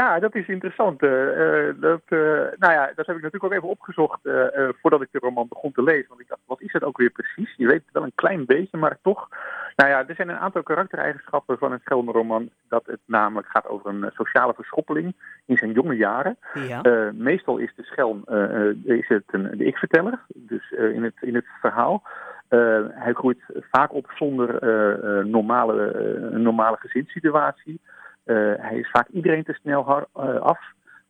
Ja, dat is interessant. Uh, dat, uh, nou ja, dat heb ik natuurlijk ook even opgezocht uh, voordat ik de roman begon te lezen. Want ik dacht, wat is het ook weer precies? Je weet het wel een klein beetje, maar toch. Nou ja, er zijn een aantal karaktereigenschappen van een Schelmenroman. Dat het namelijk gaat over een sociale verschoppeling in zijn jonge jaren. Ja. meestal is de Schelm is het een, de ik-verteller, dus in, het, in het verhaal. hij groeit vaak op zonder normale, een normale gezinssituatie. Eh, hij is vaak iedereen te snel eh, af.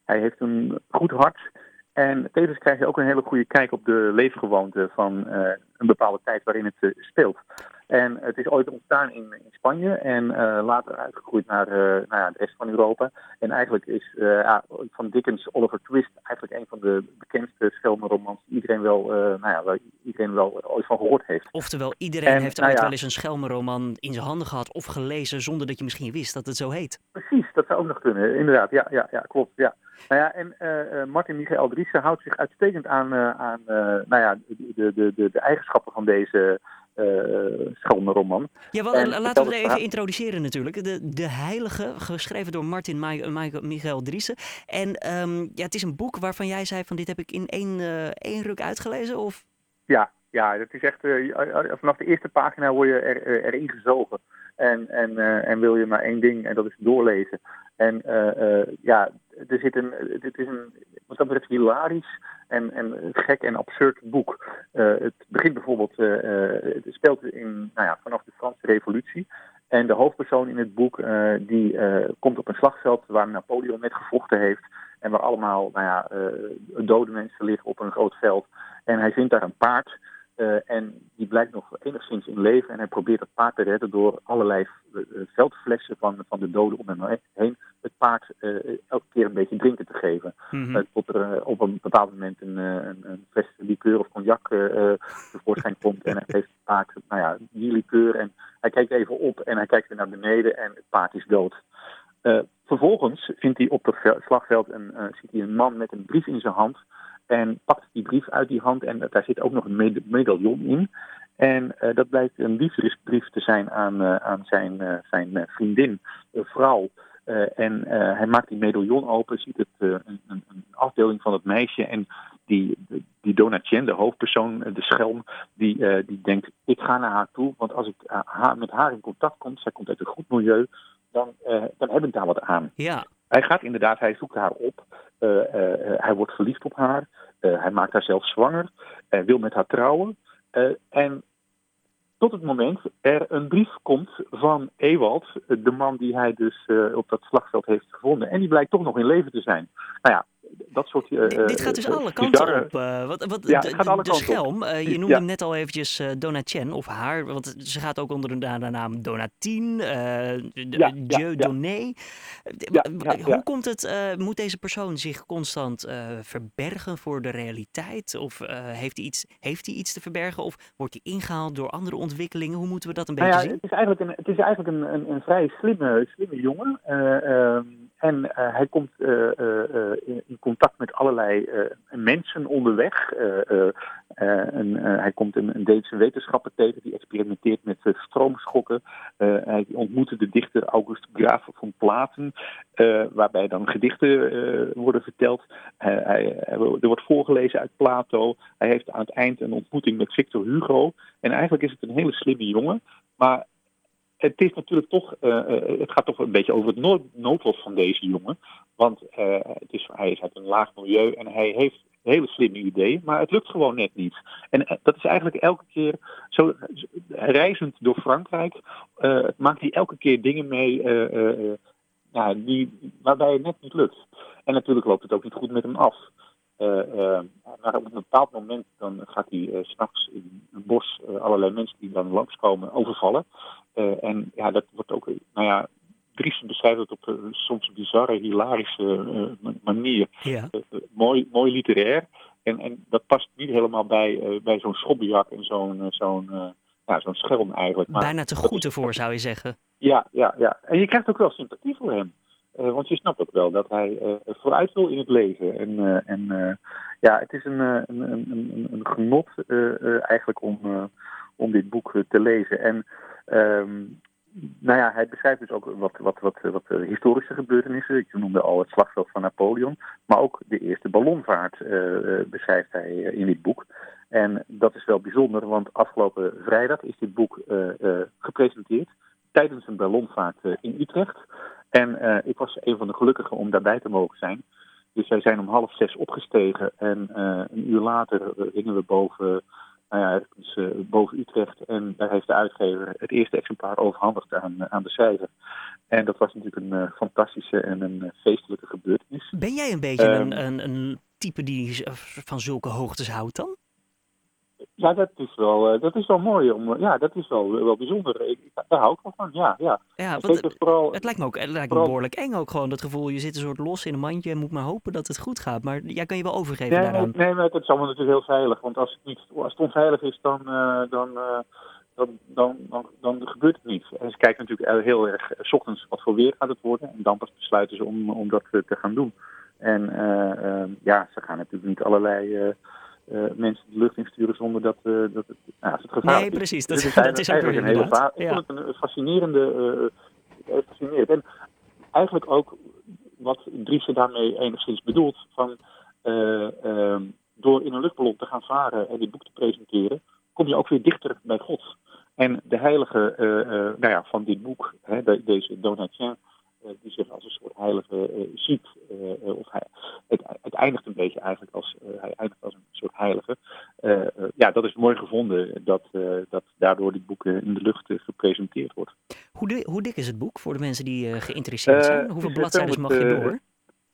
Hij heeft een goed hart. En tevens krijg je ook een hele goede kijk op de leefgewoonten van eh, een bepaalde tijd waarin het speelt. En het is ooit ontstaan in, in Spanje en uh, later uitgegroeid naar, uh, nou ja, de rest van Europa. En eigenlijk is uh, ja, van Dickens Oliver Twist eigenlijk een van de bekendste schelmenromans die iedereen wel, nou ja, waar iedereen wel ooit van gehoord heeft. Oftewel, iedereen heeft nou ooit wel eens een schelmenroman in zijn handen gehad of gelezen zonder dat je misschien wist dat het zo heet. Precies, dat zou ook nog kunnen, inderdaad. Ja, ja, ja klopt. Ja. Nou ja, en Martin Michael Driessen houdt zich uitstekend aan, aan nou ja, de, de, de, de eigenschappen van deze schone roman. Ja, wel, laten we het even introduceren natuurlijk. De, de Heilige, geschreven door Martin Michael Driessen. En um, ja, het is een boek waarvan jij zei van dit heb ik in één, uh, één ruk uitgelezen, of? Ja, ja, het is echt, uh, vanaf de eerste pagina word je er, erin gezogen. En, en, en wil je maar één ding, en dat is doorlezen. En ja, er zit een, het is een, wat dat betreft hilarisch en, en gek en absurd boek. Uh, het begint bijvoorbeeld, uh, het speelt in, nou ja, vanaf de Franse Revolutie. En de hoofdpersoon in het boek die komt op een slagveld waar Napoleon net gevochten heeft. En waar allemaal nou ja, dode mensen liggen op een groot veld. En hij vindt daar een paard. Uh, en die blijkt nog enigszins in leven. En hij probeert het paard te redden door allerlei veldflessen van, van de doden om hem heen het paard uh, elke keer een beetje drinken te geven. Mm -hmm. tot er op een bepaald moment een, een, een fles liqueur of cognac tevoorschijn komt. En hij geeft het paard nou ja, die liqueur. En hij kijkt even op en hij kijkt weer naar beneden en het paard is dood. vervolgens vindt hij op het slagveld een, ziet hij een man met een brief in zijn hand. En pakt die brief uit die hand en daar zit ook nog een medaillon in. En uh, dat blijkt een liefdesbrief te zijn aan, uh, aan zijn, uh, zijn vriendin, vrouw. en hij maakt die medaillon open, ziet het een, een, van het meisje. En die, die Donatien, de hoofdpersoon, de schelm, die, die denkt: Ik ga naar haar toe, want als ik haar, met haar in contact kom, zij komt uit een goed milieu, dan, dan heb ik daar wat aan. Ja. Hij gaat inderdaad, hij zoekt haar op. Hij wordt verliefd op haar. Uh, hij maakt haar zelf zwanger. Hij wil met haar trouwen. en tot het moment er een brief komt van Ewald, de man die hij dus op dat slagveld heeft gevonden. En die blijkt toch nog in leven te zijn. Nou ja, dat soort... Uh, dit, gaat dus alle kanten op. Wat, wat, ja, de, gaat alle de schelm, je noemde ja. net al eventjes Donatien, of haar, want ze gaat ook onder de, naam Donatien, ja, Dieu Donné. Hoe komt het, moet deze persoon zich constant verbergen voor de realiteit? Of heeft, hij iets, heeft hij iets te verbergen? Of wordt hij ingehaald door andere ontwikkelingen? Hoe moeten we dat een nou beetje zien? Het is eigenlijk een, het is eigenlijk een, een, een vrij slimme, slimme jongen. En uh, hij komt uh, uh, in, contact met allerlei mensen onderweg. hij komt een, een Deense wetenschapper tegen die experimenteert met stroomschokken. hij ontmoette de dichter August Graaf van Platen, waarbij dan gedichten worden verteld. hij, er wordt voorgelezen uit Plato. Hij heeft aan het eind een ontmoeting met Victor Hugo. En eigenlijk is het een hele slimme jongen. Maar het is natuurlijk toch, uh, het gaat toch een beetje over het noodlot van deze jongen. Want uh, het is, hij is uit een laag milieu en hij heeft hele slimme ideeën, maar het lukt gewoon net niet. En dat is eigenlijk elke keer zo reizend door Frankrijk, maakt hij elke keer dingen mee nou, die, waarbij het net niet lukt. En natuurlijk loopt het ook niet goed met hem af. Maar op een bepaald moment dan gaat hij uh, s'nachts in een bos allerlei mensen die dan langskomen overvallen. En ja, dat wordt ook, nou ja, Dries beschrijft het op een soms bizarre, hilarische manier. Ja. Mooi, mooi literair. En, en dat past niet helemaal bij, bij zo'n schobbejak en zo'n zo'n ja, zo'n schelm eigenlijk. Maar Bijna te goed ervoor, zou je zeggen. Ja, ja, ja. En je krijgt ook wel sympathie voor hem. Want je snapt ook wel dat hij vooruit wil in het leven. En, en ja, het is een, een, een, een genot eigenlijk om, om dit boek te lezen. En Um, nou ja, hij beschrijft dus ook wat, wat, wat, wat historische gebeurtenissen. Ik noemde al het slagveld van Napoleon. Maar ook de eerste ballonvaart beschrijft hij in dit boek. En dat is wel bijzonder, want afgelopen vrijdag is dit boek gepresenteerd tijdens een ballonvaart in Utrecht. En ik was een van de gelukkigen om daarbij te mogen zijn. Dus wij zijn om half zes opgestegen en een uur later gingen we boven nou ja, dus, uh, boven Utrecht. En daar heeft de uitgever het eerste exemplaar overhandigd aan, aan de schrijver. En dat was natuurlijk een fantastische en een feestelijke gebeurtenis. Ben jij een beetje um, een, een, een, type die van zulke hoogtes houdt dan? Ja, dat is wel, uh, dat is wel mooi. Om, ja, dat is wel, wel bijzonder. Ik, daar hou ik wel van, ja. ja. ja want, vooral, het lijkt me ook het lijkt me behoorlijk eng ook gewoon, dat gevoel. Je zit een soort los in een mandje en moet maar hopen dat het goed gaat. Maar jij kan je wel overgeven nee, daaraan. Nee, maar het is allemaal natuurlijk heel veilig. Want als het, niet, als het onveilig is, dan... Uh, dan uh, dan, dan, dan, dan, gebeurt het niet. En ze kijken natuurlijk heel erg s ochtends wat voor weer gaat het worden. En dan pas besluiten ze om, om dat te gaan doen. En ja, ze gaan natuurlijk niet allerlei uh, mensen de lucht insturen zonder dat, uh, dat het, nou, als het gevaarlijk nee, precies. Dat, is, dat is ook een hele va- Ik vond het een fascinerende, uh, fascinerend. En eigenlijk ook wat Driessen daarmee enigszins bedoelt, van ehm, door in een luchtballon te gaan varen en dit boek te presenteren, kom je ook weer dichter bij God. En de heilige nou ja, van dit boek, hè, deze Donatien, eh, die zich als een soort heilige eh, ziet. Eh, of hij, het, het, eindigt een beetje eigenlijk als, hij eindigt als een soort heilige. ja, dat is mooi gevonden dat, dat daardoor die boeken in de lucht gepresenteerd wordt. Hoe, hoe, dik is het boek voor de mensen die geïnteresseerd zijn? Hoeveel bladzijden mag je door?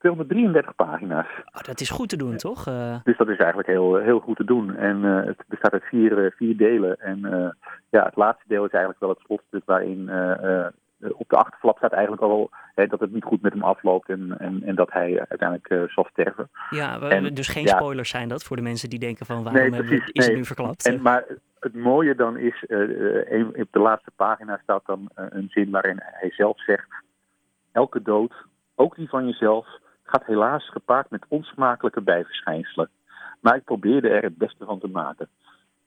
233 pagina's. Oh, dat is goed te doen, toch? Uh... Dus dat is eigenlijk heel, heel goed te doen. En uh, het bestaat uit vier, vier delen. En uh, ja, het laatste deel is eigenlijk wel het slotstuk waarin eh, op de achterflap staat eigenlijk al hè, dat het niet goed met hem afloopt en, en, en dat hij uiteindelijk uh, zal sterven. Ja, en, dus geen spoilers zijn dat voor de mensen die denken van waarom nee, precies, is het nu verklapt? En, maar het mooie dan is, uh, op de laatste pagina staat dan een zin waarin hij zelf zegt, elke dood, ook die van jezelf, gaat helaas gepaard met onsmakelijke bijverschijnselen. Maar ik probeerde er het beste van te maken.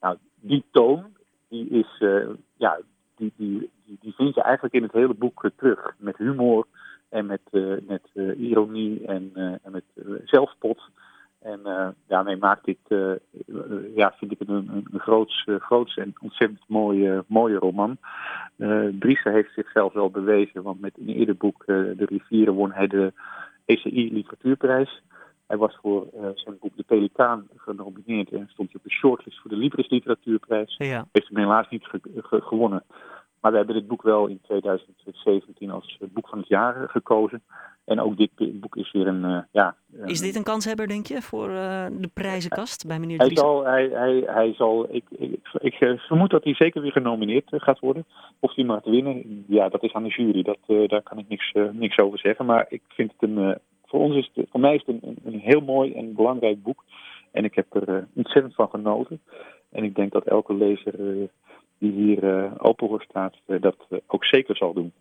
Nou, die toon, die is, ja, die, die, die, vind je eigenlijk in het hele boek eh, terug. Met humor en met, uh, met uh, ironie en, en met zelfspot. En daarmee maakt dit, ja, vind ik het een, een, groots, groots en ontzettend mooie, mooie roman. Driessen heeft zichzelf wel bewezen, want met een eerder boek, De Rivieren, won hij de ECI Literatuurprijs. Hij was voor zijn boek De Pelikaan genomineerd en stond hij op de shortlist voor de Libris Literatuurprijs. Ja. Heeft hem helaas niet gewonnen. Maar we hebben dit boek wel in 2017 als boek van het jaar gekozen. En ook dit boek is weer een, uh, ja... Is dit een kanshebber, denk je, voor uh, de prijzenkast bij meneer Dries? Hij zal, hij, hij, hij zal ik, ik, ik, eh, vermoed dat hij zeker weer genomineerd gaat worden. Of hij mag winnen, ja, dat is aan de jury. Dat, uh, daar kan ik niks, niks over zeggen. Maar ik vind het een, voor ons is het, voor mij is het een, heel mooi en belangrijk boek. En ik heb er ontzettend van genoten. En ik denk dat elke lezer die hier open voor staat, dat ook zeker zal doen.